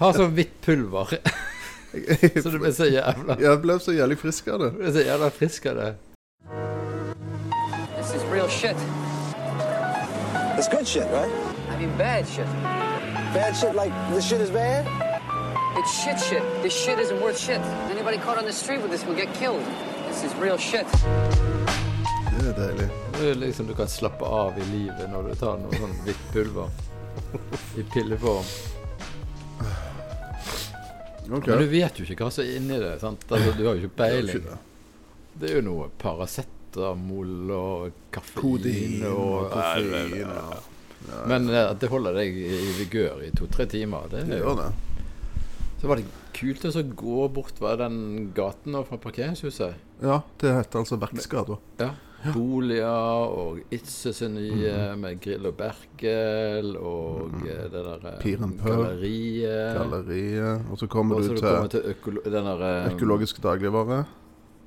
Har sånn hvitt pulver. så du blir så jævla Jeg ble så jævlig frisk av det. Du blir så jævla frisk av det. This is real shit. It's good shit, right? I mean, bad shit. Bad shit like this shit is bad? It's shit shit. This shit isn't worth shit. Anybody caught on the street with this will get killed. This is real shit. Det er deilig. Det er liksom Du kan slappe av i livet når du tar noe sånn hvitt pulver i pilleform. Ok. Men du vet jo ikke hva som er inni det. sant? Altså, du har jo ikke peiling. det. Er jo noe Paracetamol og kaffein og koffein Ja, ja. Men eh, at det holder deg i vigør i to-tre timer, det Det gjør det. Så var det kult å gå bort var den gaten fra parkeringshuset. Ja, det heter altså Verksgata. Ja. Boliger og Itzes nye med Grill og Berkel og eh, det der eh, galleriet. Galleriet. Og så kommer Også du til kommer til økolo den der eh, økologisk dagligvare.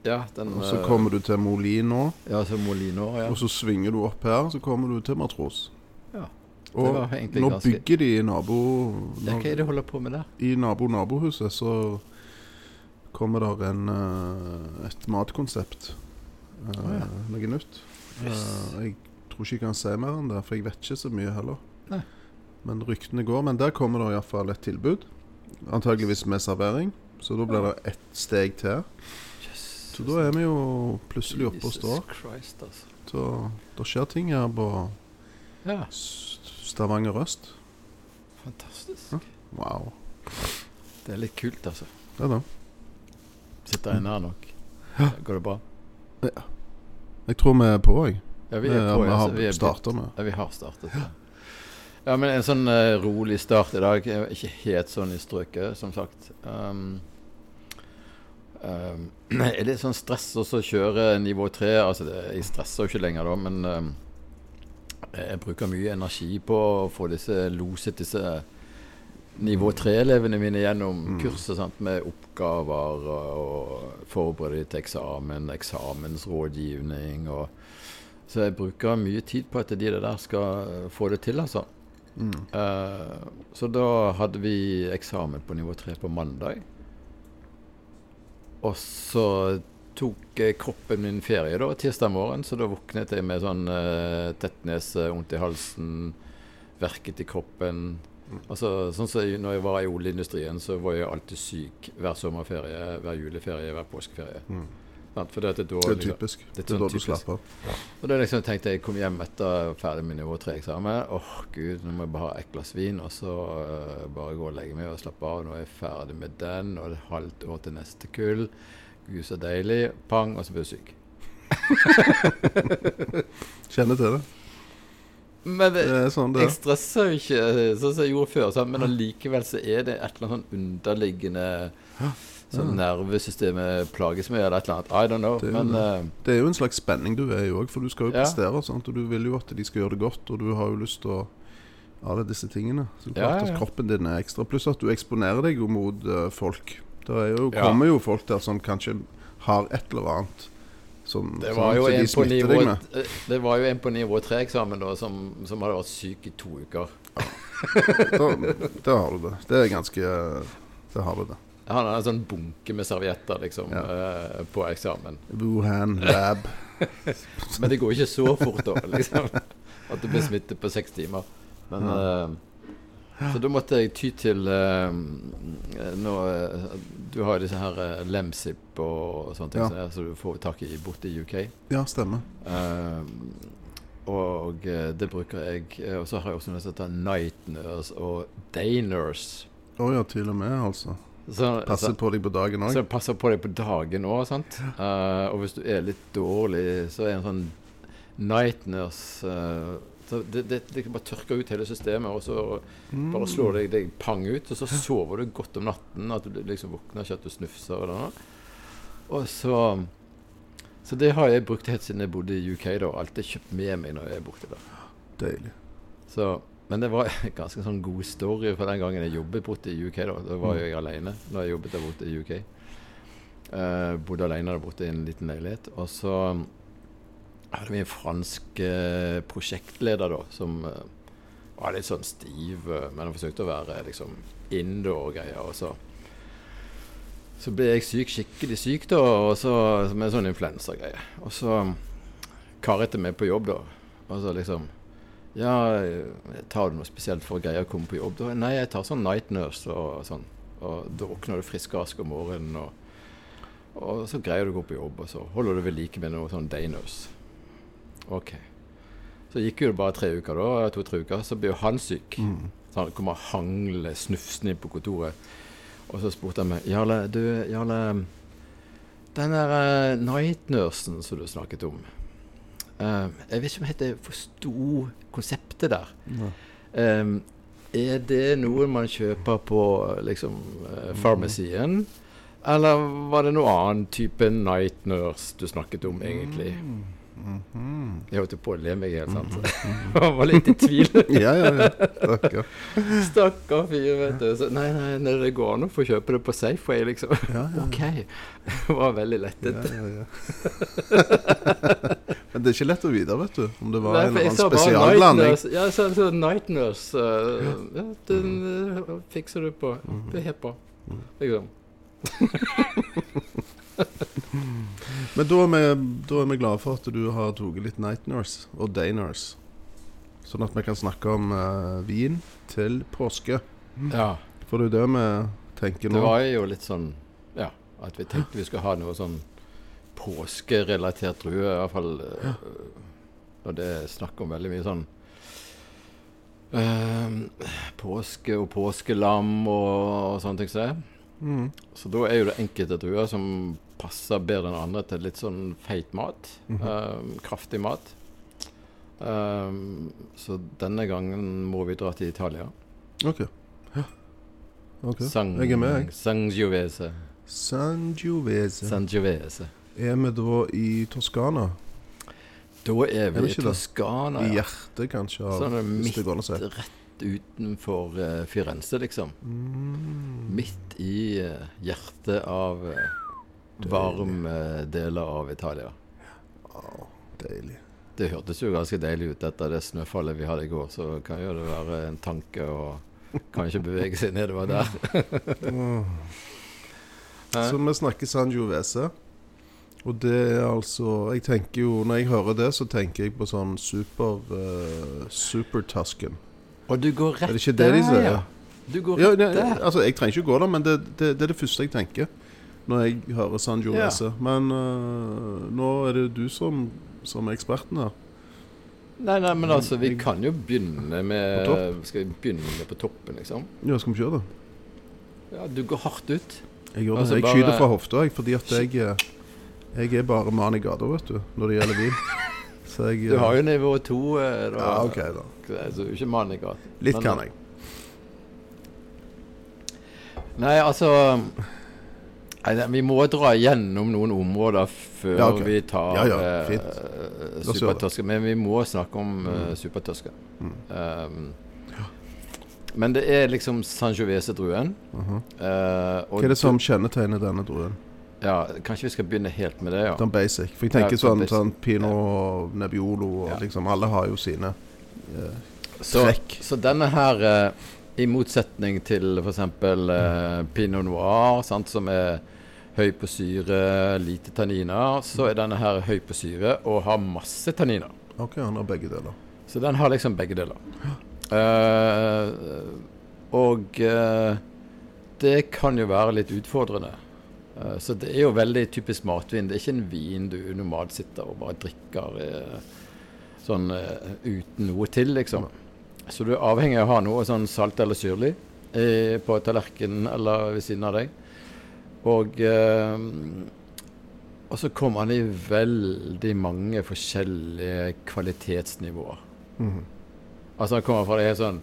Ja, den Og så kommer du til Molino. Ja, til Molino, ja. Og så svinger du opp her, så kommer du til Matros. Ja, Og nå ganske- bygger de i nabo... Ja, Hva er det de holder på med der? I nabo-nabohuset så kommer der en, et matkonsept. Eh, oh, ja. Noe nytt. Uh, jeg tror ikke jeg kan si mer enn det, for jeg vet ikke så mye heller. Nei. Men ryktene går. Men der kommer det iallfall et tilbud. Antageligvis med servering. Så da blir det ett steg til. Så da er vi jo plutselig oppe og står. Altså. Så det skjer ting her på Ja, Stavanger øst. fantastisk. Ja. Wow. Det er litt kult, altså. Det er det. Sitter jeg her nok? Ja. Går det bra? Jeg tror vi er på, jeg. Ja, vi er på. ja, vi, har er starta med. Ja, vi har startet. Ja, ja men en sånn uh, rolig start i dag. er Ikke helt sånn i strøket, som sagt. Um, um, er det sånn stress også å kjøre nivå tre? Altså, det, jeg stresser jo ikke lenger da, men um, jeg bruker mye energi på å få disse loset disse nivå 3-elevene mine gjennom Mm. kurset sant, med oppgaver og, forberede til eksamen, eksamensrådgivning og Så jeg bruker mye tid på at de der skal eh, få det til, altså. Mm. Uh, så da hadde vi eksamen på nivå 3 på mandag. Og så tok kroppen min ferie da, tirsdag morgen, så da våknet jeg med sånn uh, tettnese, vondt i halsen, verket i kroppen. Altså, sånn som når jeg var i oljeindustrien, så var jeg alltid syk hver sommerferie, hver juleferie, hver påskeferie. Mm. For det, er dårlig, Det er liksom- typisk. det er Det er sånn da du slapper av. og da liksom tenkte jeg kom hjem etter ferdig med nivå 3-eksamen. Åh, gud, nå må jeg bare ha et glass vin, og så uh, bare gå og legge meg og slappe av. Nå er jeg ferdig med den, og det er halvt år til neste kull. Gud, så deilig. Pang, og så blir du syk. Kjenner til det. Men det, Det sånn det jeg er. stresser jo ikke sånn som jeg gjorde før, sant? men allikevel så er det et eller annet sånn underliggende Sånn nervesystemet plages med, eller et eller annet. I don't know. Det er jo Men det. øh, Det er jo en slags spenning du er i òg, for du skal jo Ja. prestere. Sant? Og du vil jo at de skal gjøre det godt, og du har jo lyst til å Alle disse tingene. Så klart ja, ja. at kroppen din er ekstra. Pluss at du eksponerer deg jo mot uh, folk. Det jo, kommer jo folk der som kanskje har et eller annet som Det var som de en på nivå eh, Det var jo en på nivå 3-eksamen da som, som hadde vært syk i to uker. Da, da har du det. Det er ganske Det har du det. Han hadde en sånn bunke med servietter liksom Ja. eh, på eksamen. Wuhan lab. Men det går ikke så fort da, liksom. At du blir smittet på seks timer. Men eh, Så da måtte jeg ty til uh, nå, eh, Du har disse her uh, Lemsip og sånne ting Ja. som er, så du får tak i borte i UK. Ja, stemmer. Og det bruker jeg. Og så har jeg også noe som heter Nightnurse og Day Å Å ja, til og med, altså. Så, Passer så, på deg på dagen så òg. det passer på deg på dagen òg, sant. Og hvis du er litt dårlig, så er en sånn Night Nurse eh, så det, det, det bare tørker ut hele systemet, og så Mm. bare slår deg, deg pang ut. Og så sover du godt om natten. At du liksom våkner ikke at du snufser. Og, sånn. og så Så det har jeg brukt helt siden jeg bodde i UK. da Alltid kjøpt med meg når jeg borte der. Deilig. Så, men det var en ganske sånn god story for den gangen jeg jobbet borte i UK. Da Da var jeg alene når jeg jobbet der borte i UK. Uh, bodde alene der borte i en liten leilighet. Og så hadde vi en fransk eh, prosjektleder da som eh, var litt sånn stiv, eh, men han forsøkte å være liksom indoor-greier. Og så, så ble jeg syk, skikkelig syk, da, og så, med sånn influensagreie. Og så karet jeg meg på jobb, da. Og så liksom Ja, tar du noe spesielt for å greie å komme på jobb? Da? Nei, jeg tar sånn night nurse og sånn. Og da våkner du frisk og rask om morgenen. Og, og så greier du å gå på jobb, og så holder du ved like med noe sånn day nurse. OK. Så gikk jo det bare tre uker, da, to-tre uker, så ble jo han syk. Så han kommer hangle, snufsende inn på kontoret. Og så spurte han meg Jarle, du, Jarle Den der uh, night nursen som du snakket om uh, Jeg vet ikke om jeg helt forsto konseptet der. Eh, er det noe man kjøper på liksom uh, farmasien? Eller var det noe annen type night nurse du snakket om, egentlig? Jeg holdt på å le meg i hjel, sant. Han var litt i tvil. Ja, ja, ja. Stakkar. Stakkar fyr, vet du. Så, nei, nei, nei, det går an å få kjøpe det på Safeway, liksom. Ja, ja, OK. Det var veldig lettet. ja. Men det er ikke lett å vite, vet du, om det var Nei, en eller annen spesialblanding. Ja, så, så night nurse uh, ja, Den uh, fikser du på. Det er helt bra. Liksom. Men da er, vi, da er vi glade for at du har tatt litt night nurse og day nurse. Sånn at vi kan snakke om uh, vin til påske. Ja. For det er det vi tenker nå. Det var jo litt sånn Ja, at vi tenkte vi skulle ha noe sånn påskerelatert drue. I hvert fall uh, når det er snakk om veldig mye sånn uh, Påske og påskelam og, og sånne ting som det. Mm. Så da er jo det enkelte druer som passer bedre enn andre til litt sånn feit mat. Mm -hmm. um, kraftig mat. Um, så denne gangen må vi dra til Italia. OK. Ja. Ok. Sang, Jeg er med, jeg. Sangiovese. Sangiovese. Sangiovese. Er vi da i Toskana? Da er vi er i Toskana, det? Toskana, I hjertet, kanskje, av Sånn midt si. Rett utenfor eh, Firenze, liksom. Mm. Midt i eh, hjertet av uh, varme deler av Italia. Deilig. Det hørtes jo ganske deilig ut etter det snøfallet vi hadde i går, så kan jo det være en tanke å kanskje bevege seg nedover der. Så vi snakker San Giovese. Og det er altså Jeg tenker jo Når jeg hører det, så tenker jeg på sånn super uh, Super Tusken. Og du går rett Er det ikke det de sier? ja. Du går rett ja, der. altså, jeg trenger ikke gå der, men det, det, det er det første jeg tenker når jeg hører San Jorese. Ja. Men uh, nå er det jo du som, som er eksperten her. Nei, nei, men altså, vi kan jo begynne med? Skal vi begynne på toppen, liksom? Ja, skal vi kjøre det? Ja, du går hardt ut. Jeg gjør det. Altså, jeg bare- skyter fra hofta, jeg, fordi at jeg eh, Jeg er bare mann i gata, vet du, når det gjelder vin. Så jeg Du eh, har jo nivå to. eh, Ja, OK, da. Så du er ikke mann i gata. Litt Men, kan eh, jeg. Nei, altså nei, Vi må dra gjennom noen områder før Ja, okay. vi tar Ja, ja, uh, eh. Supertøske. Men vi må snakke om uh, Supertøske. Um, men det er liksom Sangiovese-druen. Uh -huh. og Hva er det som kjennetegner denne druen? Ja, Kanskje vi skal begynne helt med det, ja. Den basic. For jeg tenker Ja, sånn sånn, Pino sånn Pinot Nebbiolo og Ja. liksom Alle har jo sine eh, Så, trekk. så denne her, eh, i motsetning til f.eks. Uh, Pinot Noir, sant, som er høy på syre, lite tanniner, så er denne her høy på syre og har masse tanniner. OK, han har begge deler. Så den har liksom begge deler. Uh, og uh, det kan jo være litt utfordrende. Eh, så det er jo veldig typisk matvin. Det er ikke en vin du normalt sitter og bare drikker eh, sånn eh, uten noe til, liksom. Så du er avhengig av å ha noe sånn salt eller syrlig på tallerkenen eller ved siden av deg. Og og så kommer han i veldig mange forskjellige kvalitetsnivåer. Mhm. Altså han kommer fra det helt sånn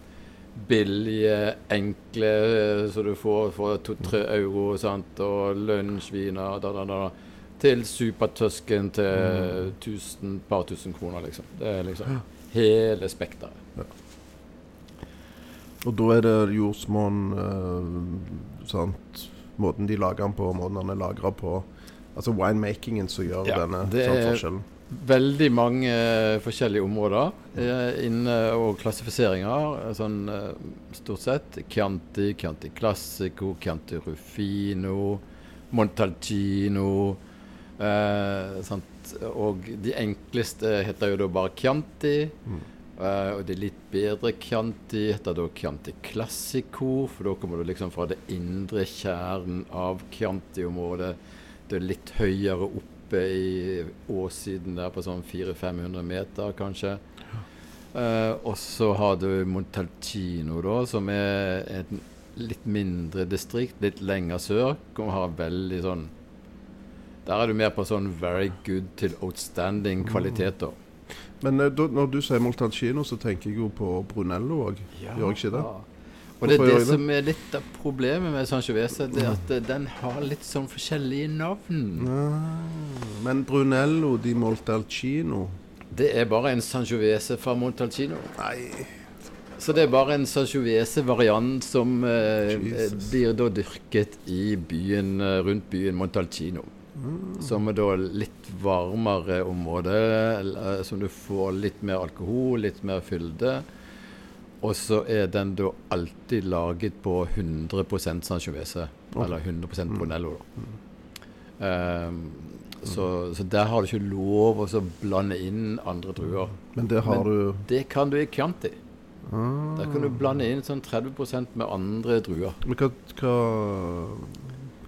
billige, enkle eh, så du får for to-tre euro, sant, og lunsjviner, da, da, da, til supertøsken til tusen, par tusen kroner, liksom. Det er liksom hele spekteret. Og da er det jordsmonn eh, sant? Måten de lager den på, måten den er lagra på. Altså winemakingen som gjør Ja, denne sant, er- forskjellen. Veldig mange eh, forskjellige områder eh, inne og klassifiseringer. eh, Sånn stort sett. Chianti, Chianti Classico, Chianti Rufino, Montalcino. Eh? Og de enkleste heter jo da bare Chianti. Eh, og de litt bedre Chianti heter da Chianti Classico, for da kommer du liksom fra det indre kjernen av Chianti-området. Det er litt høyere oppe i åssiden der på sånn 400-500 meter, kanskje. Uh, og så har du Montalcino, da, som er et litt mindre distrikt, litt lenger sør. Og har veldig sånn Der er du mer på sånn very good til outstanding kvaliteter. Men uh, da, når du sier Montalcino, så tenker jeg jo på Brunello òg. Gjør jeg ikke det? Og det er det som er litt av problemet med Sangiovese, det er at den har litt sånn forskjellige navn. Ah, men Brunello di Montalcino Det er bare en Sangiovese fra Montalcino. Nei Så det er bare en Sangiovese-variant som eh, blir da dyrket i byen, eh, rundt byen Montalcino. Som er da litt varmere område, eh, som du får litt mer alkohol, litt mer fylde. Og så er den da alltid laget på 100% okay. eller 100 Bonello. Da. Um, så, så der har du ikke lov å blande inn andre druer. Men det har Men- du Det kan du i Chianti. ah. Der kan du blande inn sånn 30 med andre druer. Men hva, hva,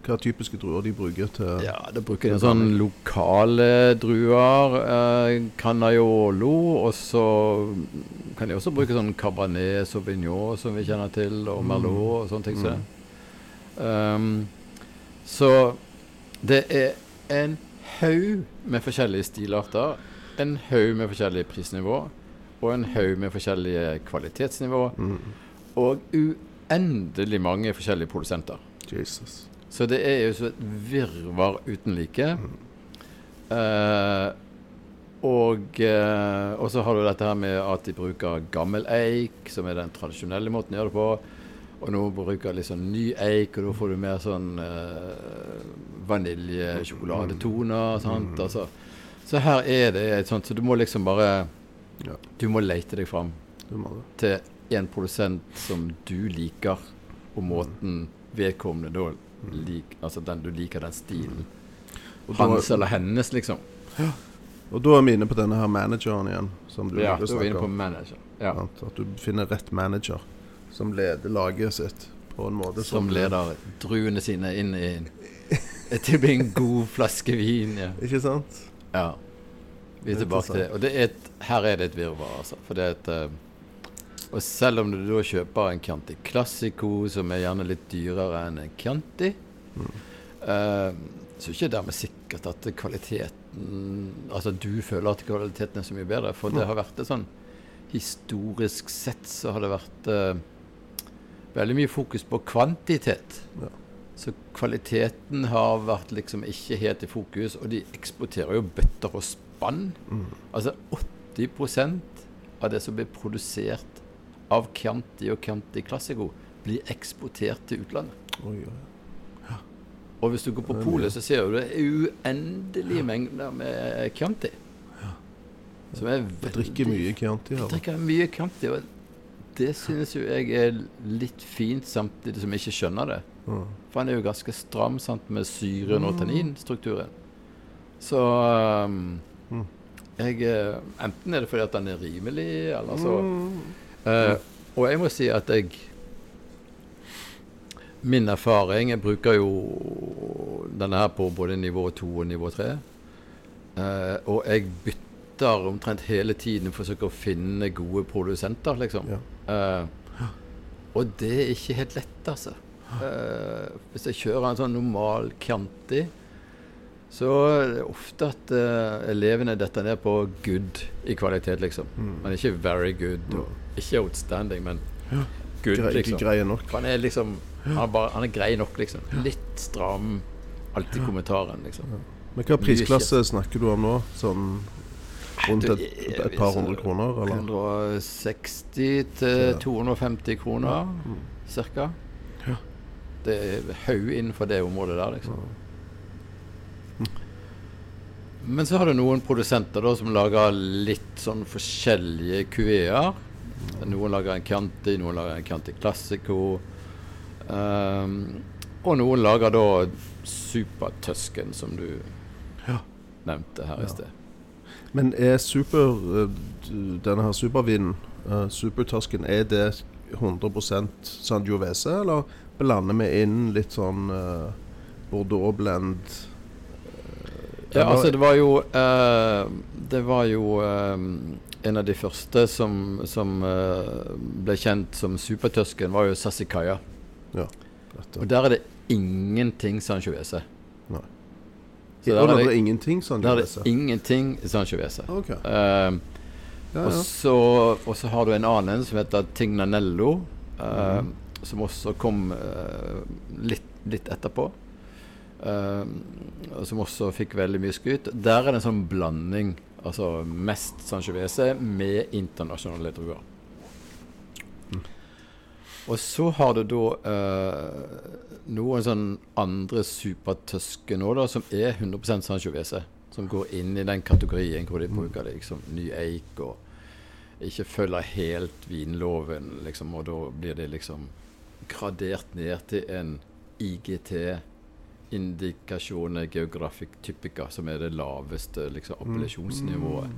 hva typiske druer de bruker til Ja, Da bruker de sånn lokale druer. Eh, Canaiolo. Og så kan de også bruke sånn Cabernet Sauvignon, som vi kjenner til, og Merlot og sånne ting. Mm. Um, så det er en haug med forskjellige stilarter. En haug med forskjellige prisnivå. Og en haug med forskjellige kvalitetsnivå. Mm. Og uendelig mange forskjellige produsenter. Jesus. Så det er jo så et virvar uten like. Eh, og, og så har du dette her med at de bruker gammel eik, som er den tradisjonelle måten å gjøre det på. Og nå bruker de litt sånn ny eik, og da får du mer sånn uh, vaniljesjokoladetoner. sant? Altså, så her er det et sånt Så du må liksom bare Ja. Du må leite deg fram til en produsent som du liker, og måten vedkommende da lik, Altså den du liker den stilen. Hans eller hennes, liksom. og da er vi inne på denne her manageren igjen, som du Ja, da er vi inne på manager. Ja, At du finner rett manager som leder laget sitt på en måte som leder druene sine inn i til å bli en god flaske vin. Ja. Ikke sant? ja. Vi er tilbake til det. Og det er et, her er det et virvar, altså. For det er et eh, Og selv om du da kjøper en Chianti Classico, som er gjerne litt dyrere enn en Chianti, eh, så er ikke dermed sikkert at kvaliteten Altså du føler at kvaliteten er så mye bedre. For det har vært det sånn Historisk sett så har det vært eh, veldig mye fokus på kvantitet. Ja. Så kvaliteten har vært liksom ikke helt i fokus, og de eksporterer jo bøtter og spann. Altså 80% av det som blir produsert av Chianti og Chianti Classico, blir eksportert til utlandet. Oi, oi. Og hvis du går på polet, så ser du det er uendelige mengder med Chianti. Som er veldig drikker mye Chianti Vi drikker mye Chianti, og det synes jo jeg er litt fint, samtidig som jeg ikke skjønner det. Ja. For han er jo ganske stram sant, med syren og tanninstrukturen. Så um, Mm. jeg, eh, Enten er det fordi at han er rimelig, eller så Mm. Eh, Og jeg må si at jeg Min erfaring Jeg bruker jo denne her på både nivå 2 og nivå 3. Uh, og jeg bytter omtrent hele tiden, forsøker å finne gode produsenter, liksom. Ja. Uh, og det er ikke helt lett, altså. Eh, hvis jeg kjører en sånn normal Chianti, så er det ofte at uh, elevene detter ned på good i kvalitet, liksom. Mm. Men ikke very good, og ikke outstanding, men good, Grei, liksom. greie nok. Han er liksom han er, bare, han er grei nok, liksom. Litt stram. Alltid kommentaren, liksom. Men hva prisklasse snakker du om nå? Sånn rundt et, et par hundre kroner, eller? 160 til 250 kroner, cirka. Det er haug innenfor det området der, liksom. Men så har du noen produsenter da som lager litt sånn forskjellige kuveer. Noen lager en Chianti, noen lager en Chianti Classico. Um, og noen lager da Supertøsken som du Ja. nevnte her Ja. i sted. Men er super eh, denne her supervinen, uh, Supertusken, er det 100% Sangiovese, eller blander vi inn litt sånn uh, Bordeaux-blend? Ja, altså det var jo eh, Det var jo eh, en av de første som, som eh, ble kjent som supertøsken, var jo Sassikaja. Ja, Og der er det ingenting Sanchovese. Nei. Så der er det, ingenting der er det ingenting sanchovese? Okay. Eh, Ja, Og så, og så har du en annen som heter Tignanello, eh, mm. som også kom uh, litt, litt etterpå. Og som også fikk veldig mye skryt. Der er det en sånn blanding. Altså mest Sangiovese med internasjonale druer. Mm. Og så har du da eh, noen sånn andre supertøsker nå, da, som er 100% Sangiovese. Som går inn i den kategorien hvor de bruker liksom ny eik og ikke følger helt vinloven, liksom, og da blir det liksom gradert ned til en IGT, indikasjoner geografic typica, som er det laveste liksom, appellasjonsnivået.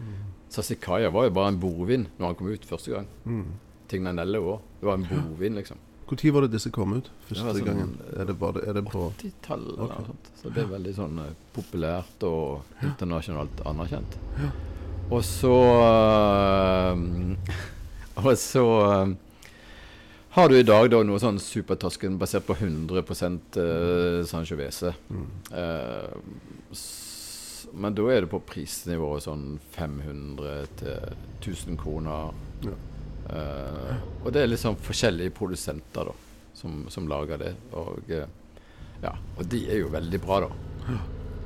Sasikaya var jo bare en bordvin når han kom ut første gang. Mm. Tignanello òg. Det var en bordvin, liksom. Når var det disse kom ut? Første Det sånn, gangen? Er det, bare, er det på 80-tallet eller Ok. noe sånt. Så det ble veldig sånn eh, populært og internasjonalt anerkjent. Og så eh, Og så eh, har du i dag da noe sånn supertasken basert på 100 uh, Sangiovese. Mm. Uh, men da er det på prisnivået sånn 500 til 1000 kroner. Ja. Uh, og det er liksom forskjellige produsenter da, som, som lager det. Og, eh, ja, og de er jo veldig bra, da.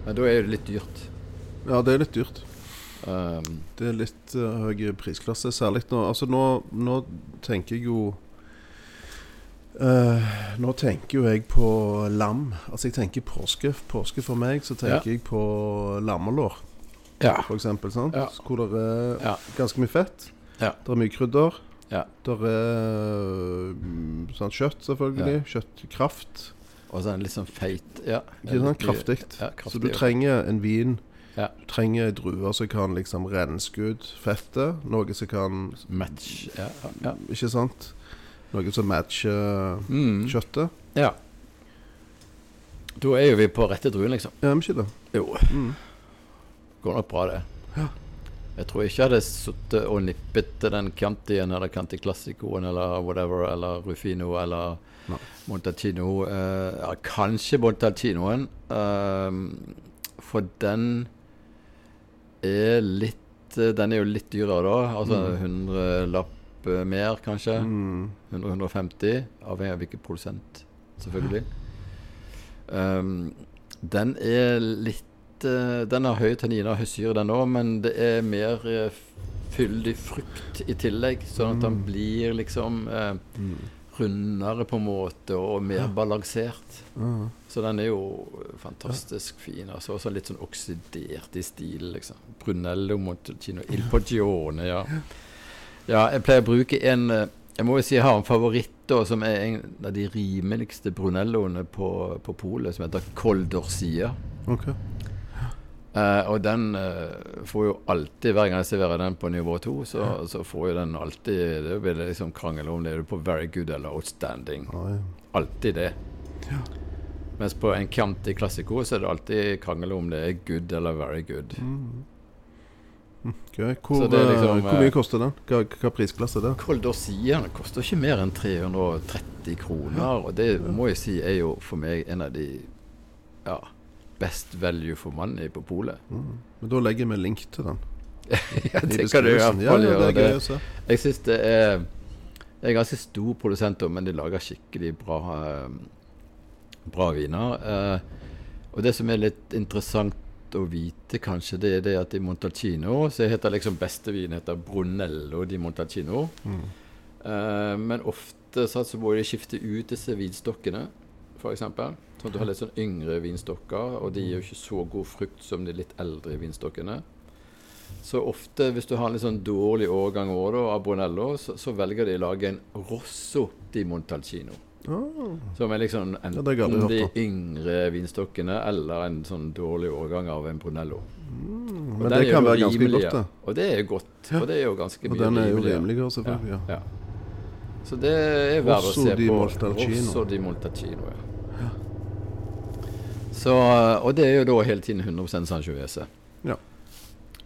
Men da er det litt dyrt. Ja, det er litt dyrt. Um, Det er litt høy prisklasse, særlig nå. Altså nå, nå tenker jeg jo eh, Nå tenker jo jeg på lam. Altså jeg tenker påske. Påske for meg, så tenker jeg på lammelår, ja. for eksempel. Sant? Ja. Hvor det er Ja. ganske mye fett. Ja. Det er mye krydder. Ja. Det er mm, sånn kjøtt, selvfølgelig. Kjøttkraft. Og så er den litt sånn feit. Ja. Ikke sånn Kraftig. Ja, Så du trenger en vin. Ja. Du trenger druer som kan liksom renske ut fettet. Noe som kan Match. Ja. ja, ja. Ikke sant? Noe som matcher Mm. kjøttet. ja. Da er jo vi på rette druen, liksom. Ja, men ikke det? Jo, Mm. går nok bra, det. Ja. Jeg tror ikke jeg hadde sittet og nippet til den Cantien eller Canti Classicoen eller whatever, eller Rufino eller no. Montalcino. eh, ja, kanskje Montalcinoen, ehm, for den er litt eh, Den er jo litt dyrere, da. Altså 100 lapp mer, kanskje. Mm. 100-150, avhengig av hvilken produsent, selvfølgelig. Um, den er litt uh, Den har høy tannin og høy syre, den òg, men det er mer uh, fyldig frukt i tillegg. Sånn at den Mm. blir liksom uh, Mm. rundere på en måte og mer balansert. Ah. Så den er jo fantastisk fin. Altså, også litt sånn oksidert i stil, liksom. Brunello Montalcino Il Poggione, ja. Ja, jeg pleier å bruke en eh, Jeg må jo si jeg har en favoritt da, som er en av de rimeligste Brunelloene på, på polet, som heter Koldorsia. Okay. OK. Eh, og den uh, får jo alltid, hver gang jeg serverer den på nivå to, så, så får jo den alltid Det blir det liksom krangel om det er på very good eller outstanding. Ah, ja. Alltid det. Ja. Mens på en Chianti Classico så er det alltid krangel om det er good eller very good. Mm. Mm, ok. Hvor, Så det er liksom, eh, hvor mye eh, koster den? Hva, hva prisklasse er det? Col koster ikke mer enn 330 kroner, og det må jeg si er jo for meg en av de ja, best value for money på polet. Mm. Men da legger vi link til den. ja, det kan du i hvert. Ja, ja, det gjøre. Det. Jeg syns det er Det er ganske stor produsent, men de lager skikkelig bra eh, Bra viner. Eh, og det som er litt interessant å vite, kanskje, det er det at i Montalcino så heter liksom bestevin heter Brunello di Montalcino. Mm. Uh, men ofte så, så må de skifte ut disse vinstokkene f.eks. Sånn at du har litt sånn yngre vinstokker, og de gir jo ikke så god frukt som de litt eldre vinstokkene. Så ofte, hvis du har en litt sånn dårlig årgang år da, av Brunello, så, så velger de å lage en Rosso di Montalcino. Ah, Som er liksom Ja, enten hørt de yngre vinstokkene eller en sånn dårlig årgang av en Brunello. Og men det kan være ganske godt, det. Og det er godt. Og det er jo ganske Og mye den er jo rimeligere. selvfølgelig. Ja. Ja, ja. Så det er verdt å se på. Også di Montalcino, ja. Så, og det er jo da hele tiden 100 Sangiovese.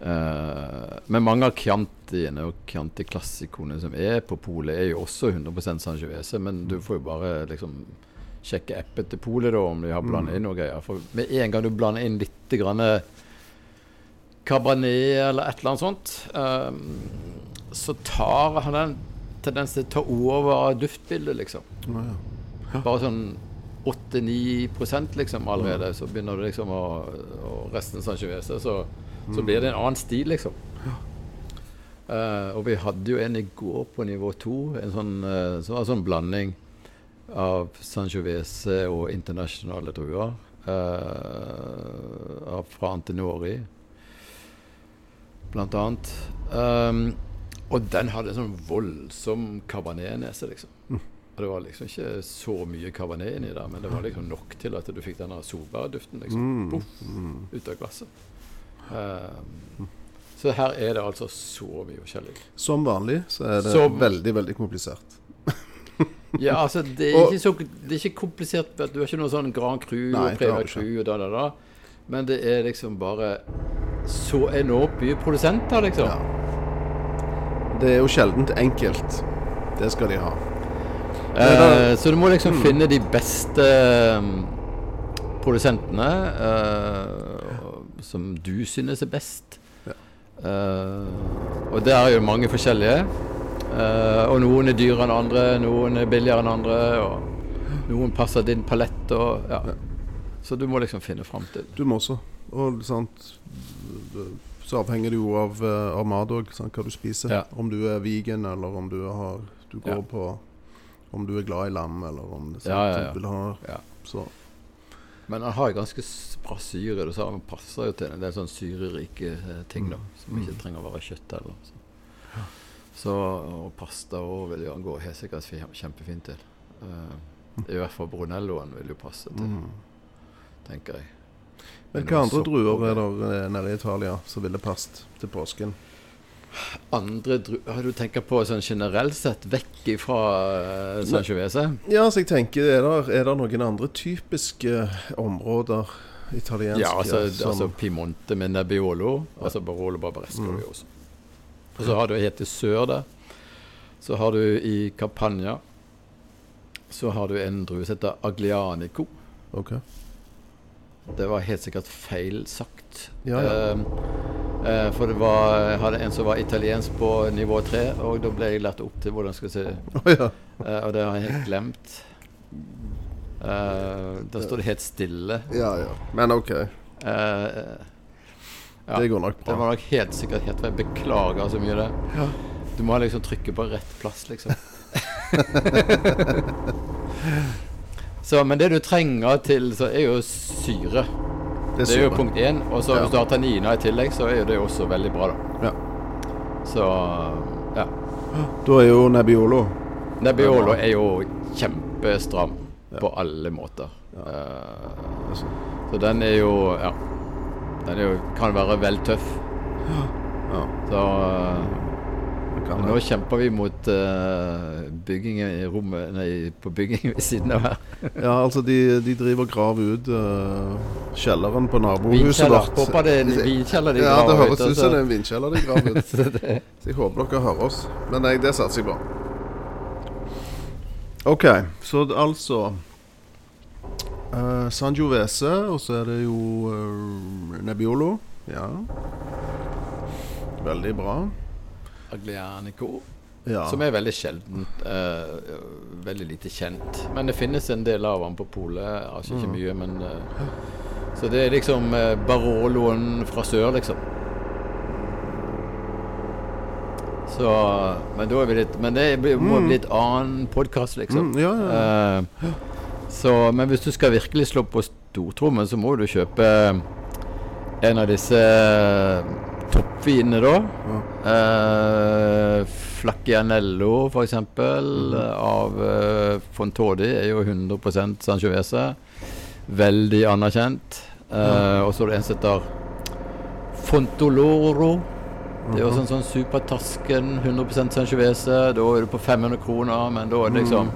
Ja. Eh, men mange av Chiantiene og Chianti-klassikoene som er på polet, er jo også 100% Sangiovese, men du får jo bare liksom sjekke appen til polet da, om de har blandet inn noe greier. For med en gang du blander inn litt grann Cabernet eller et eller annet sånt, uh, så tar han en tendens til å ta over duftbildet, liksom. Å, ja. Bare sånn 8-9% liksom allerede, så begynner du liksom å Og resten Sangiovese, så, så blir det en annen stil, liksom. Uh, og vi hadde jo en i går på nivå 2, en sånn, uh, som var en sånn blanding av Sanchovese og internasjonale druer. Uh, fra Antinori, blant annet. Um, og den hadde en sånn voldsom cabernet-nese, liksom. Og det var liksom ikke så mye cabernet inni der, men det var liksom nok til at du fikk denne solbærduften liksom, poff, ut av glasset. Um, så her er det altså så mye forskjellig. Som vanlig så er det Som- veldig, veldig komplisert. Ja, altså, det er, Og- ikke så, det er ikke komplisert. Du har ikke noe sånn Grand Cru Nei, og ikke. Cru og da, da, da. Men det er liksom bare så enormt mye produsenter, liksom. Ja. Det er jo sjeldent enkelt. Det skal de ha. Eh, så du må liksom Mm. finne de beste um, produsentene eh, som du synes er best. Eh, og der er jo mange forskjellige. Uh, og noen er dyrere enn andre, noen er billigere enn andre. Og noen passer din palett. Og, ja. Så du må liksom finne fram til Du må også. Og sant Så avhenger det jo av, eh, av mat òg, hva du spiser. Ja. Om du er vegan, eller om du har Du går Ja. på Om du er glad i lam, eller om det, sant, Ja, ja, ja. du vil ha Ja. Så Men han har ganske bra syre. Du sa han passer jo til en del sånn syrerike eh, ting, da. Som ikke trenger å være kjøtt heller. Så. så og pasta òg vil jo han gå helt sikkert kjempefint til. Uh, I hvert fall Brunelloen vil jo passe til, tenker jeg. Men hva andre druer er der eh, nede i Italia som ville passet til påsken? Andre druer har du tenker på sånn generelt sett vekk fra uh, Sangiovese? Ja, så jeg tenker, er det, er det noen andre typiske områder italienske Ja, altså, som altså Piemonte med Nebbiolo. Altså Barolo Barbaresco Mm. også. Og så har du helt til sør der. Så har du i Campania Så har du en drue som heter Aglianico. Okay. Det var helt sikkert feil sagt. Ja, ja. Eh, eh, for det var, jeg hadde en som var italiensk på nivå tre, og da ble jeg lært opp til hvordan skal jeg si oh, ja. uh, og det har jeg helt glemt. Uh, da står det helt stille. ja, ja. Men OK. Uh, ja. Det går nok bra. Det var nok helt sikkert helt feil. Beklager så mye det. Ja. Du må liksom trykke på rett plass, liksom. så, men det du trenger til, så er jo syre. Det er jo punkt én. Og så Ja. hvis du har tannina i tillegg, så er jo det også veldig bra, da. Ja. Så ja. Da er jo Nebbiolo Nebbiolo er jo kjempestram Ja. på alle måter. Altså. så den er jo Ja. Den er jo, kan være vel tøff. Ja, Så det kan nå kjemper vi mot uh, byggingen i rommet Nei, på bygging ved siden av her. Ja, altså, de, de driver og graver ut uh, kjelleren på nabohuset Vinkjeller. vårt. Håper det er en vinkjeller de Ja, det høres ut altså. som det er en vindkjeller de graver ut. Så Så jeg håper dere hører oss. Men nei, det satser jeg på. OK, så altså uh, Sangiovese, og så er det jo uh, Nebbiolo. Ja. Veldig bra. Aglianico. Ja. Som er veldig sjeldent. eh, veldig lite kjent. Men det finnes en del av den på polet. Altså Mm. ikke mye, men eh, Så det er liksom uh, Baroloen fra sør, liksom. Så Men da er vi litt Men det må bli et annen podkast, liksom. Mm, ja, ja, Eh, Så, men hvis du skal virkelig slå på stortrommen, så må du kjøpe en av disse toppvinene, da. Eh, Flaccianello, f.eks., eksempel av eh, Fontodi, er jo 100 Sangiovese. Veldig anerkjent. Eh, og så er det en som heter Fontoloro. Det er jo en sånn supertasken, 100% Sangiovese. Da er du på 500 kroner, men da er det liksom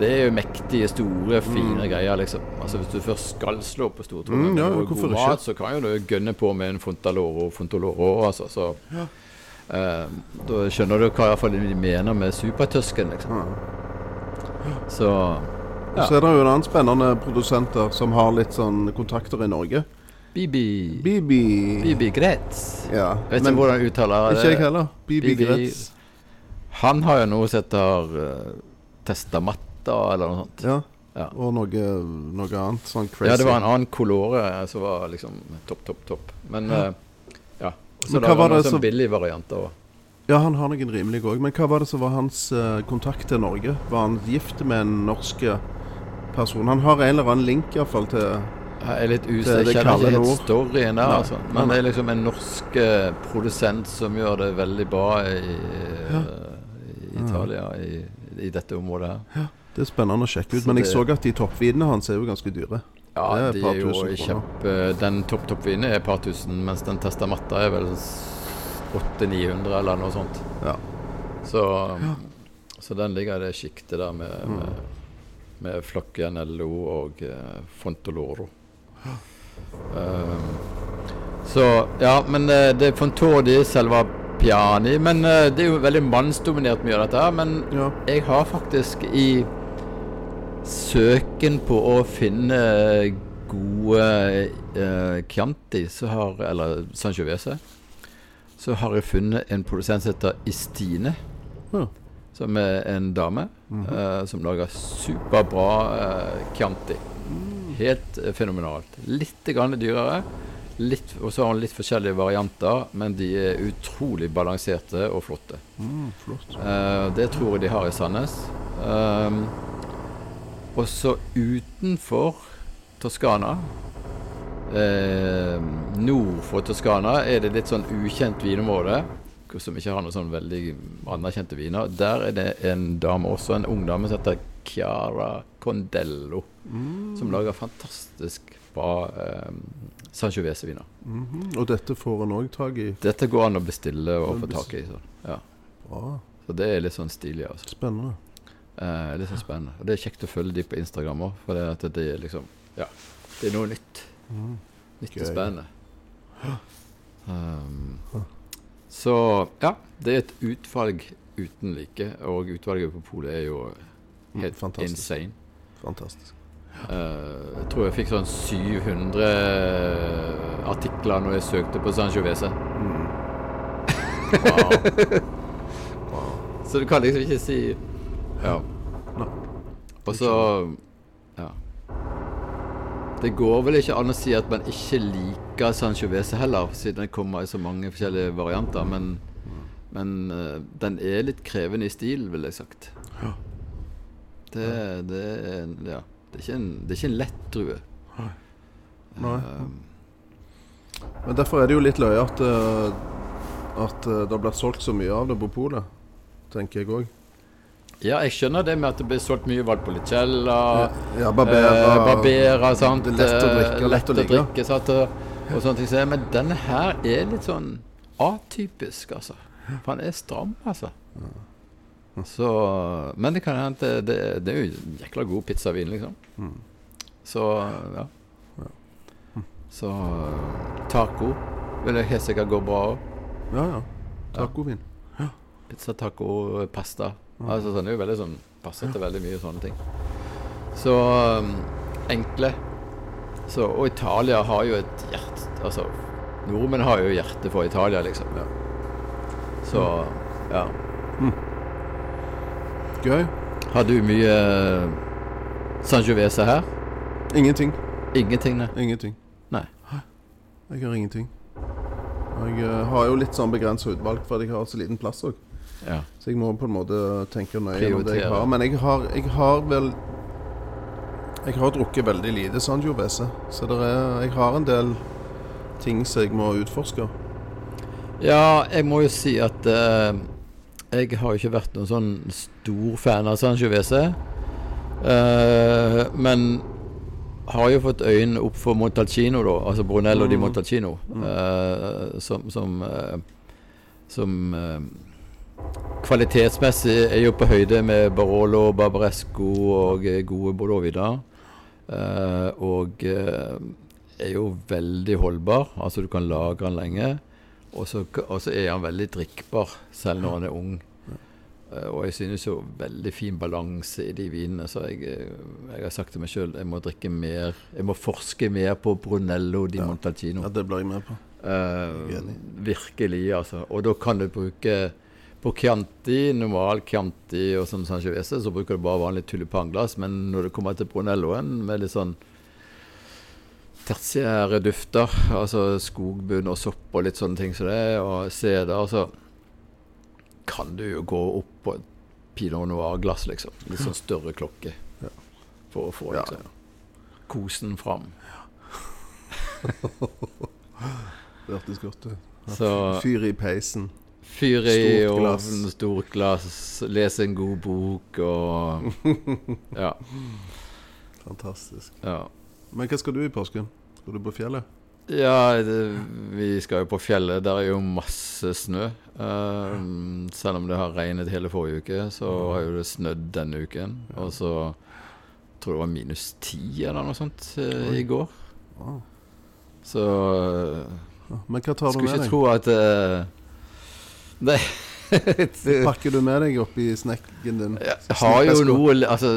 Det er jo mektige, store, fine greier, liksom. Altså Hvis du først skal slå på stortrommen Mm, ja, hvorfor god ikke? mat, så kan jo du gønne på med en Fontaloro, Fontoloro, altså. Så eh, da skjønner du hva i hvert fall de mener med supertøsken, liksom. Så Ja. Så er det jo en annen spennende produsent der som har litt sånn kontakter i Norge. Bibi Bibi Bibi Gretz. Ja. Jeg vet ikke hvordan jeg uttaler det. Ikke jeg heller. Bibi Bibi- Gretz. Han har jo noe som heter uh, Testamatta, eller noe sånt. Ja. Ja. Og noe, noe annet sånn crazy. Ja, det var en annen kolore som var liksom topp, topp, topp. Men eh, ja. Så Men det var noen sånn billige varianter òg. Ja, han har noen rimelige òg. Men hva var det som var hans uh, kontakt til Norge? Var han gift med en norsk eh, person? Han har en eller annen link iallfall til Jeg er litt usikker. Jeg kjenner ikke helt storyen der, altså. Men det er liksom en norsk eh, produsent som gjør det veldig bra i, Ja. i Italia, i, i dette området her. Det er spennende å sjekke ut. Så Men jeg det- så at de toppvinene hans er jo ganske dyre. Ja, er de er jo kjempe Den topp toppvinen er et par tusen, mens den Testamatta er vel 800-900 eller noe sånt. Ja. Så, så den ligger i det sjiktet der med, Mm. med, med Flocchianello og eh, Fontoloro. Um, så ja, men eh, det er Fontodi, Selva Piani. Men eh, det er jo veldig mannsdominert mye av dette. Men ja. jeg har faktisk i søken på å finne gode eh, Chianti, så har, eller Sangiovese, så har jeg funnet en produsent som heter Istine. Ja. Som er en dame eh, som lager superbra eh, Chianti. Helt eh, fenomenalt. Litt grann dyrere. Og så har hun litt forskjellige varianter, men de er utrolig balanserte og flotte. Mm, flott. Eh, det tror jeg de har i Sandnes. Um, og så utenfor Toskana, eh, nord for Toskana, er det litt sånn ukjent vinområde. Som ikke har noen sånn veldig anerkjente viner. Der er det en dame også, en ung dame som heter Chiara Condello. Som lager fantastisk bra eh, Sangiovese-viner. Mhm. Og dette får en òg tak i. Dette går an å bestille og få tak i. Så, ja. Bra. så det er litt sånn stilig, altså. Spennende. Eh, litt sånn spennende. Og det er kjekt å følge de på Instagram òg, for det, det er liksom Ja, det er noe nytt. Nytt og spennende. Um, så ja, det er et utvalg uten like, og utvalget på polet er jo helt Fantastisk. insane. Fantastisk. Uh, jeg tror jeg fikk sånn 700 artikler når jeg søkte på Sangiovese. Så du kan liksom ikke si Ja. Nei. Og så Ja. Det går vel ikke an å si at man ikke liker sanchovese heller, siden den kommer i så mange forskjellige varianter. Men, men uh, den er litt krevende i stil, ville jeg sagt. Ja. Det, det, er, ja. det, er ikke en, det er ikke en lett drue. Nei. Um, Men derfor er det jo litt løye at, eh, at eh, det blir solgt så mye av det på polet. Tenker jeg òg. Ja, jeg skjønner det med at det blir solgt mye Valpolicella. Ja, Barbera, eh, Barbera sant? Lett å drikke, Eh, lett lett å drikke sant? Og, sånne ting. Men denne her er litt sånn atypisk, altså. For han er stram, altså. Så Men det kan hende det, det, er jo jækla god pizzavin, liksom. Mm. Så ja. Så taco vil jeg helt sikkert gå bra òg. Ja, ja. Tacovin. Pizza, taco, pasta. Altså sånn, det er jo veldig sånn Passer til veldig mye sånne ting. Så um, enkle. Så, og Italia har jo et hjerte Altså, nordmenn har jo hjerte for Italia, liksom. Ja. Så ja. Gøy. Har du mye San Sangiovese her? Ingenting. Ingenting, nei. Ingenting. Nei. Jeg har ingenting. Jeg eh, har jo litt sånn begrensa utvalg, for jeg har så liten plass òg. Ja. Så jeg må på en måte tenke nøye gjennom det jeg har. Men jeg har, jeg har vel Jeg har drukket veldig lite Sangiovese, så det er, jeg har en del ting som jeg må utforske. Ja, jeg må jo si at uh, jeg har jo ikke vært noen sånn stor fan av Sangiovese. Uh, men har jo fått øynene opp for Montalcino, da. Altså Brunello di Montalcino. Uh, som som, eh, som eh, kvalitetsmessig er jo på høyde med Barolo, Barbaresco og eh, gode Bordeaux-viner. Eh, og eh, er jo veldig holdbar. Altså du kan lagre den lenge. Og så er han veldig drikkbar selv når han er ung. Uh, og jeg synes jo veldig fin balanse i de vinene. Så jeg, jeg har sagt til meg sjøl jeg må drikke mer Jeg må forske mer på Brunello di Ja. Montalcino. Ja, Det blir jeg med på. Eh, virkelig, altså. Og da kan du bruke på Chianti, normal Chianti og sånn Sangiovese, så bruker du bare vanlig tulipanglass. Men når du kommer til Brunelloen med litt sånn tertiære dufter, altså skogbunn og sopp og litt sånne ting som det, og seder, så kan du jo gå opp på et pinot noir-glass, liksom. Litt sånn større klokke. Ja. For å få Ja, liksom, kosen fram. Det hørtes godt ut. Fyr i peisen. Fyr i ovnen, stort glass, lese en god bok og Ja. Fantastisk. ja. Men hva skal du i påsken? Skal du på fjellet? Ja, det, vi skal jo på fjellet. Der er jo masse snø. Um, selv om det har regnet hele forrige uke, så har jo det snødd denne uken. Og så tror jeg det var minus ti eller noe sånt uh, i går. Så uh, Men hva tar du med deg? skulle ikke tro at eh, Nei. Pakker du med deg oppi snekken din? Jeg har jo noe Altså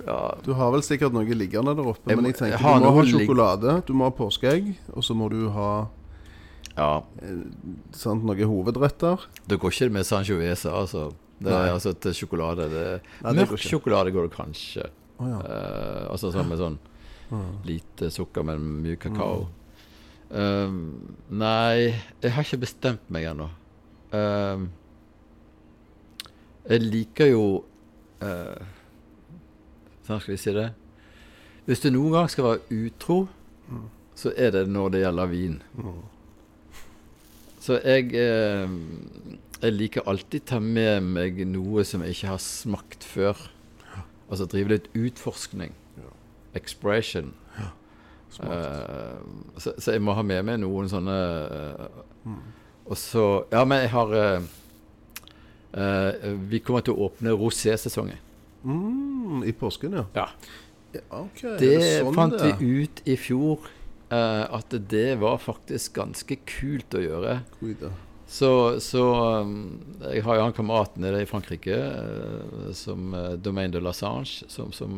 ja, Du har vel sikkert noe liggende der oppe, Jeg men jeg tenker jeg du må ha sjokolade, du må ha påskeegg, og så må du ha ja. eh, sant, noen hovedretter. Det går ikke med Sangiovese, altså. Det er altså til sjokolade. Det, Nei, det mørk sjokolade går det kanskje. Oh, ja. uh, altså sånn med sånn lite sukker, men mye kakao. Um, nei, jeg har ikke bestemt meg ennå. Um, jeg liker jo uh, Hvordan skal vi si det? Hvis du noen gang skal være utro, så er det når det gjelder vin. Så jeg eh, Jeg liker alltid ta med meg noe som jeg ikke har smakt før. Altså drive litt utforskning. Expression. Eh, så, så jeg må ha med meg noen sånne eh, Og så Ja, men jeg har uh, uh, Vi kommer til å åpne rosé-sesongen. Mm, I påsken, ja. Ja. Okay, det, Det sånn fant det vi ut i fjor. uh, at det var faktisk ganske kult å gjøre. Oi. Så, så um, Jeg har jo han kameraten nede i Frankrike, som Domaine de la Sange, som, som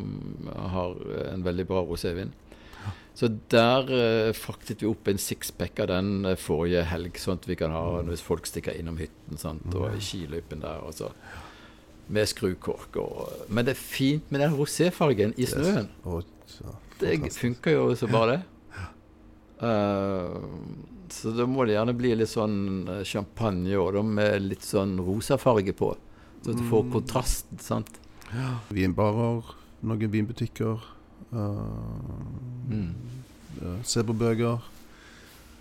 har en veldig bra rosévin. Så der uh, fraktet vi opp en sixpack av den eh, forrige helg, sånn at vi kan ha hvis folk stikker innom hytten sant, og i skiløypen der. Og så, med skrukork. Og, men det er fint med den roséfargen i snøen. Å, så Det funker jo så bare det. Uh, så da må det gjerne bli litt sånn eh, champagne og da med litt sånn rosafarge på. Så at du får kontrast, sant. Vinbarer, noen vinbutikker. Eh, Mm. eh, se på bøker.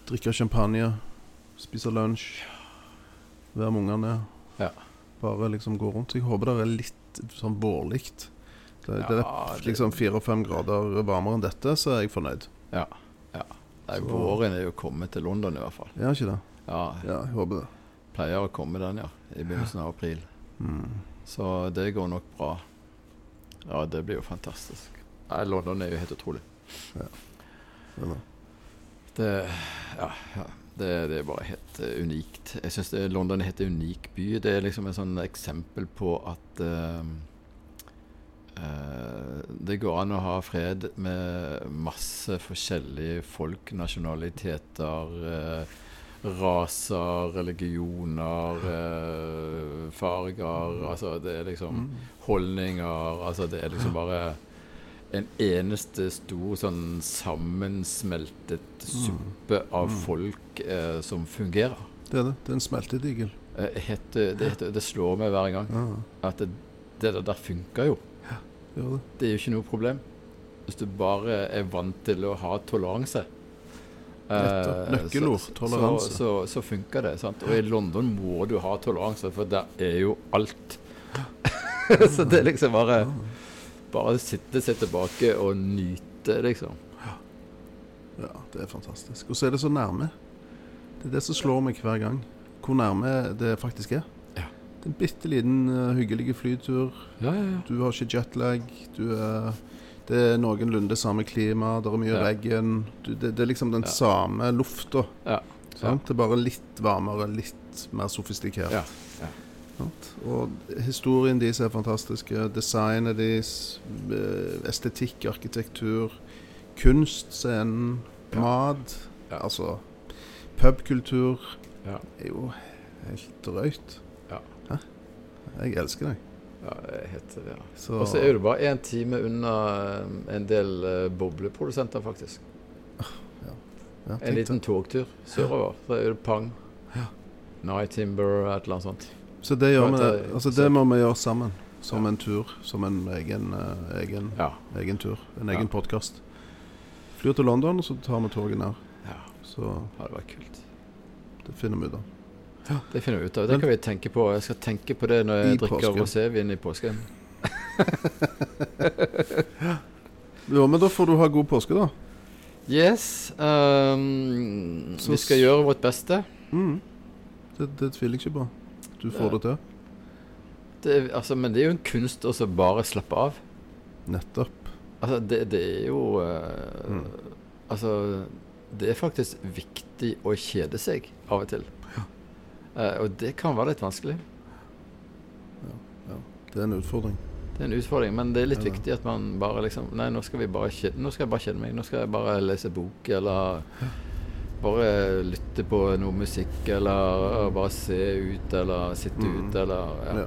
Drikke champagne. Spise lunsj. Være med ungene. Ja. Bare liksom gå rundt. Jeg håper det er litt sånn vårlikt. Det, det er liksom fire og fem grader varmere enn dette, så er jeg fornøyd. Ja. ja. Nei, våren er jo kommet til London i hvert fall. Ja, ikke det? Ja, Ja, jeg håper det. pleier å komme den, ja. I begynnelsen av april. Mm. Så det går nok bra. Ja, det blir jo fantastisk. London er jo helt utrolig. Er det. Det, ja, ja. Det, det er bare helt uh, unikt. Jeg syns London er en helt unik by. Det er liksom et sånn eksempel på at uh, Uh, det går an å ha fred med masse forskjellige folk, nasjonaliteter, uh, raser, religioner, farger Altså det er liksom holdninger. Altså det er liksom bare en eneste stor sånn sammensmeltet suppe av folk eh, som fungerer. Det er det. Det er en smeltedigel. Eh, heter, det, heter, det slår meg hver gang Ja, at det, det der, funker jo. Ja, det. Det er jo ikke noe problem. hvis du bare er vant til å ha toleranse eh, Nøkkelord, toleranse. Så, så, så funker det. Sant? Og i London må du ha toleranse, for der er jo alt. så det er liksom bare Bare sitte seg tilbake og nyte, liksom. Ja, det er fantastisk. Og så er det så nærme. Det er det som slår meg hver gang. Hvor nærme det faktisk er. Ja. Det er en bitte liten uh, hyggelig flytur. Ja, ja, ja. Du har ikke jetlag. Du er, det er noenlunde samme klima. Det er mye Ja. regn. Det, det er liksom den Ja. samme lufta. Ja. Det er bare litt varmere, litt mer sofistikert. Og historien deres er fantastiske. Designet deres, eh, estetikk, arkitektur, kunst, scenen, Ja. mat. Ja. Altså pubkultur Ja. er jo helt drøyt. Ja. Hæ? Jeg elsker deg. ja jeg heter det. Ja. Så Og så er du bare én time unna eh, en del uh, bobleprodusenter, faktisk. ja, En liten togtur sørover. Så er det Pang. Ja. Night Timber, et eller annet sånt. Så det, gjør vi, altså det må vi gjøre sammen. Som en tur. Som en egen, eh, egen, Ja. egen tur. En Ja. egen podkast. Flyr til London, og så tar vi toget ned. ja. Så Det var kult. det finner vi ut av. Det finner vi ut av. Det kan vi tenke på. Jeg skal tenke på det når jeg I drikker rosévin i påsken. Ja, men da får du ha god påske, da. Yes. Um, vi skal gjøre vårt beste. Mm. Det, det tviler jeg ikke på. Du får Ja. det til. Det, altså, men det er jo en kunst å bare slappe av. Nettopp. Altså, det, det er jo uh, Mm. Altså, det er faktisk viktig å kjede seg av og til. Eh, og det kan være litt vanskelig. Det er en utfordring. Det er en utfordring, men det er litt Ja. viktig at man bare liksom Nei, nå skal vi bare kjede, nå skal jeg bare kjede meg. Nå skal jeg bare lese bok, eller bare lytte på noe musikk, eller bare se ut, eller sitte Mm. ute, eller ja.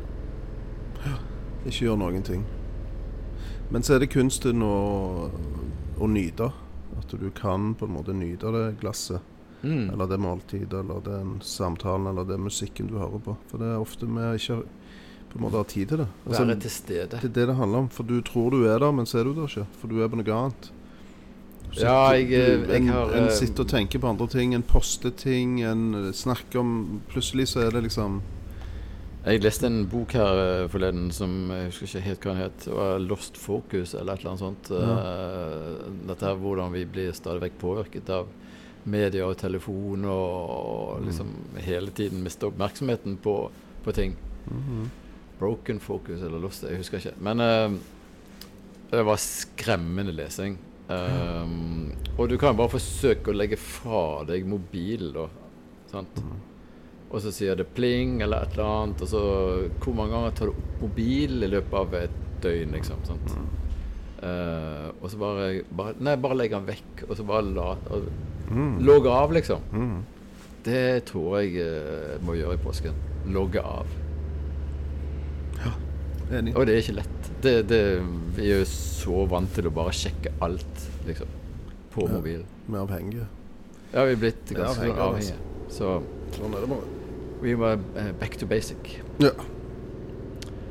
Ja. Ikke gjør noen ting. Men så er det kunsten å, å nyte. At du kan på en måte nyte det glasset, Mm. eller det måltidet, eller den samtalen, eller den musikken du hører på. For det er ofte vi ikke på en måte har tid til det. Altså, Være til stede. det er det det handler om. For du tror du er der, men så er du der ikke. For du er på noe annet. Så Ja, jeg- du, jeg en, har, en eh, sitter og tenker på andre ting. En poster ting. En snakker om Plutselig så er det liksom Jeg leste en bok her eh, forleden som jeg husker ikke helt hva den het. Det var 'Lost Focus' eller et eller annet sånt. Ja. dette er hvordan vi blir stadig vekk påvirket av media og telefon og, og liksom hele tiden mister oppmerksomheten på, på ting. Broken Focus eller Lost, jeg husker ikke. Men uh, det var skremmende lesing. Um, og du kan bare forsøke å legge fra deg mobilen, da. Sant? Og så sier det pling eller et eller annet, og så Hvor mange ganger tar du opp mobilen i løpet av et døgn, liksom? Sant? Uh, og så bare, bare Nei, bare legg den vekk, og så bare la og, Logge av, liksom. mm. Det tror jeg uh, må gjøre i påsken. Logge av. Enig. Og det er ikke lett. Det, det, vi er jo så vant til å bare sjekke alt, liksom. På Ja. mobilen. Vi er avhengige. Ja, vi er blitt ganske avhengige avhengige. Så Sånn er det bare. vi må eh, back to basic. Ja.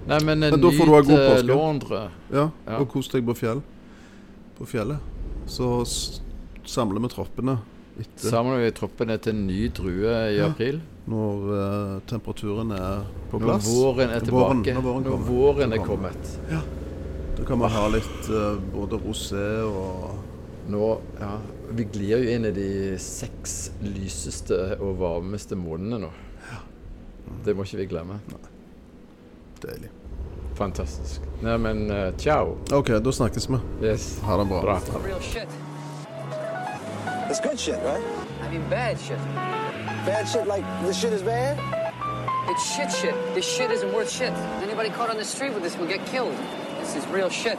Nei, men, eh, Men da får du ha god eh, påske. Londre. ja. Ja. Og kos deg på fjell. På fjellet. Så samler vi troppene etter Samler vi troppene til en ny drue i Ja. april. når uh, temperaturen er på Når plass. våren er tilbake. våren- når våren Når våren er kommet. Ja. Da kan vi ha litt uh, både rosé og Nå, ja, Vi glir jo inn i de seks lyseste og varmeste månedene nå. Det må ikke vi glemme. deilig. Fantastisk. Nei, men eh, ciao. OK, da snakkes vi. Yes. Ha det bra. Bra. It's good shit, right? I mean, bad shit. Bad shit like this shit is bad? It's shit shit. This shit isn't worth shit. Anybody caught on the street with this will get killed. This is real shit.